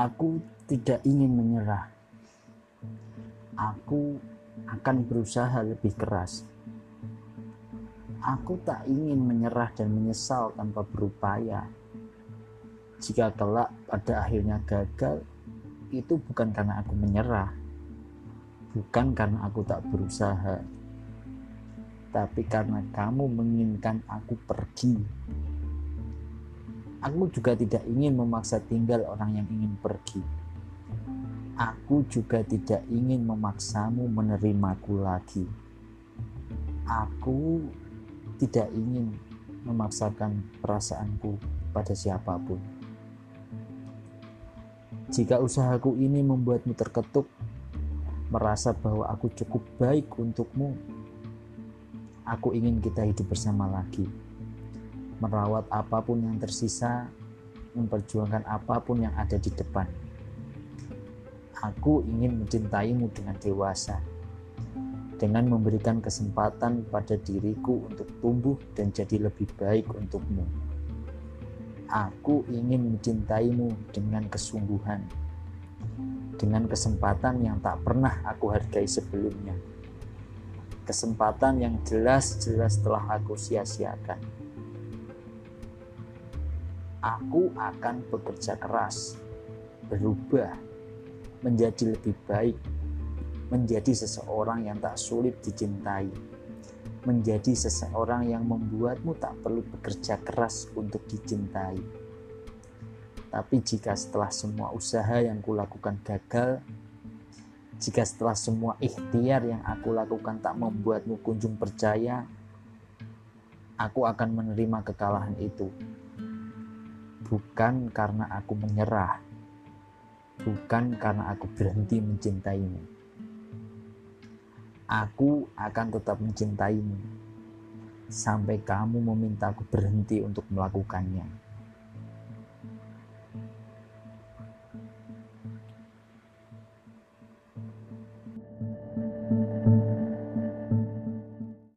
Aku tidak ingin menyerah. Aku akan berusaha lebih keras. Aku tak ingin menyerah dan menyesal tanpa berupaya. Jika kelak pada akhirnya gagal, itu bukan karena aku menyerah, bukan karena aku tak berusaha, tapi karena kamu menginginkan aku pergi. Aku juga tidak ingin memaksa tinggal orang yang ingin pergi. Aku juga tidak ingin memaksamu menerimaku lagi. Aku tidak ingin memaksakan perasaanku pada siapa pun. Jika usahaku ini membuatmu terketuk, merasa bahwa aku cukup baik untukmu, aku ingin kita hidup bersama lagi merawat apa pun yang tersisa, memperjuangkan apa pun yang ada di depan. Aku ingin mencintaimu dengan dewasa, dengan memberikan kesempatan pada diriku untuk tumbuh dan jadi lebih baik untukmu. Aku ingin mencintaimu dengan kesungguhan, dengan kesempatan yang tak pernah aku hargai sebelumnya. Kesempatan yang jelas-jelas telah aku sia-siakan aku akan bekerja keras, berubah, menjadi lebih baik, menjadi seseorang yang tak sulit dicintai, menjadi seseorang yang membuatmu tak perlu bekerja keras untuk dicintai. Tapi jika setelah semua usaha yang kulakukan gagal, jika setelah semua ikhtiar yang aku lakukan tak membuatmu kunjung percaya, aku akan menerima kekalahan itu bukan karena aku menyerah, bukan karena aku berhenti mencintaimu. Aku akan tetap mencintaimu sampai kamu memintaku berhenti untuk melakukannya.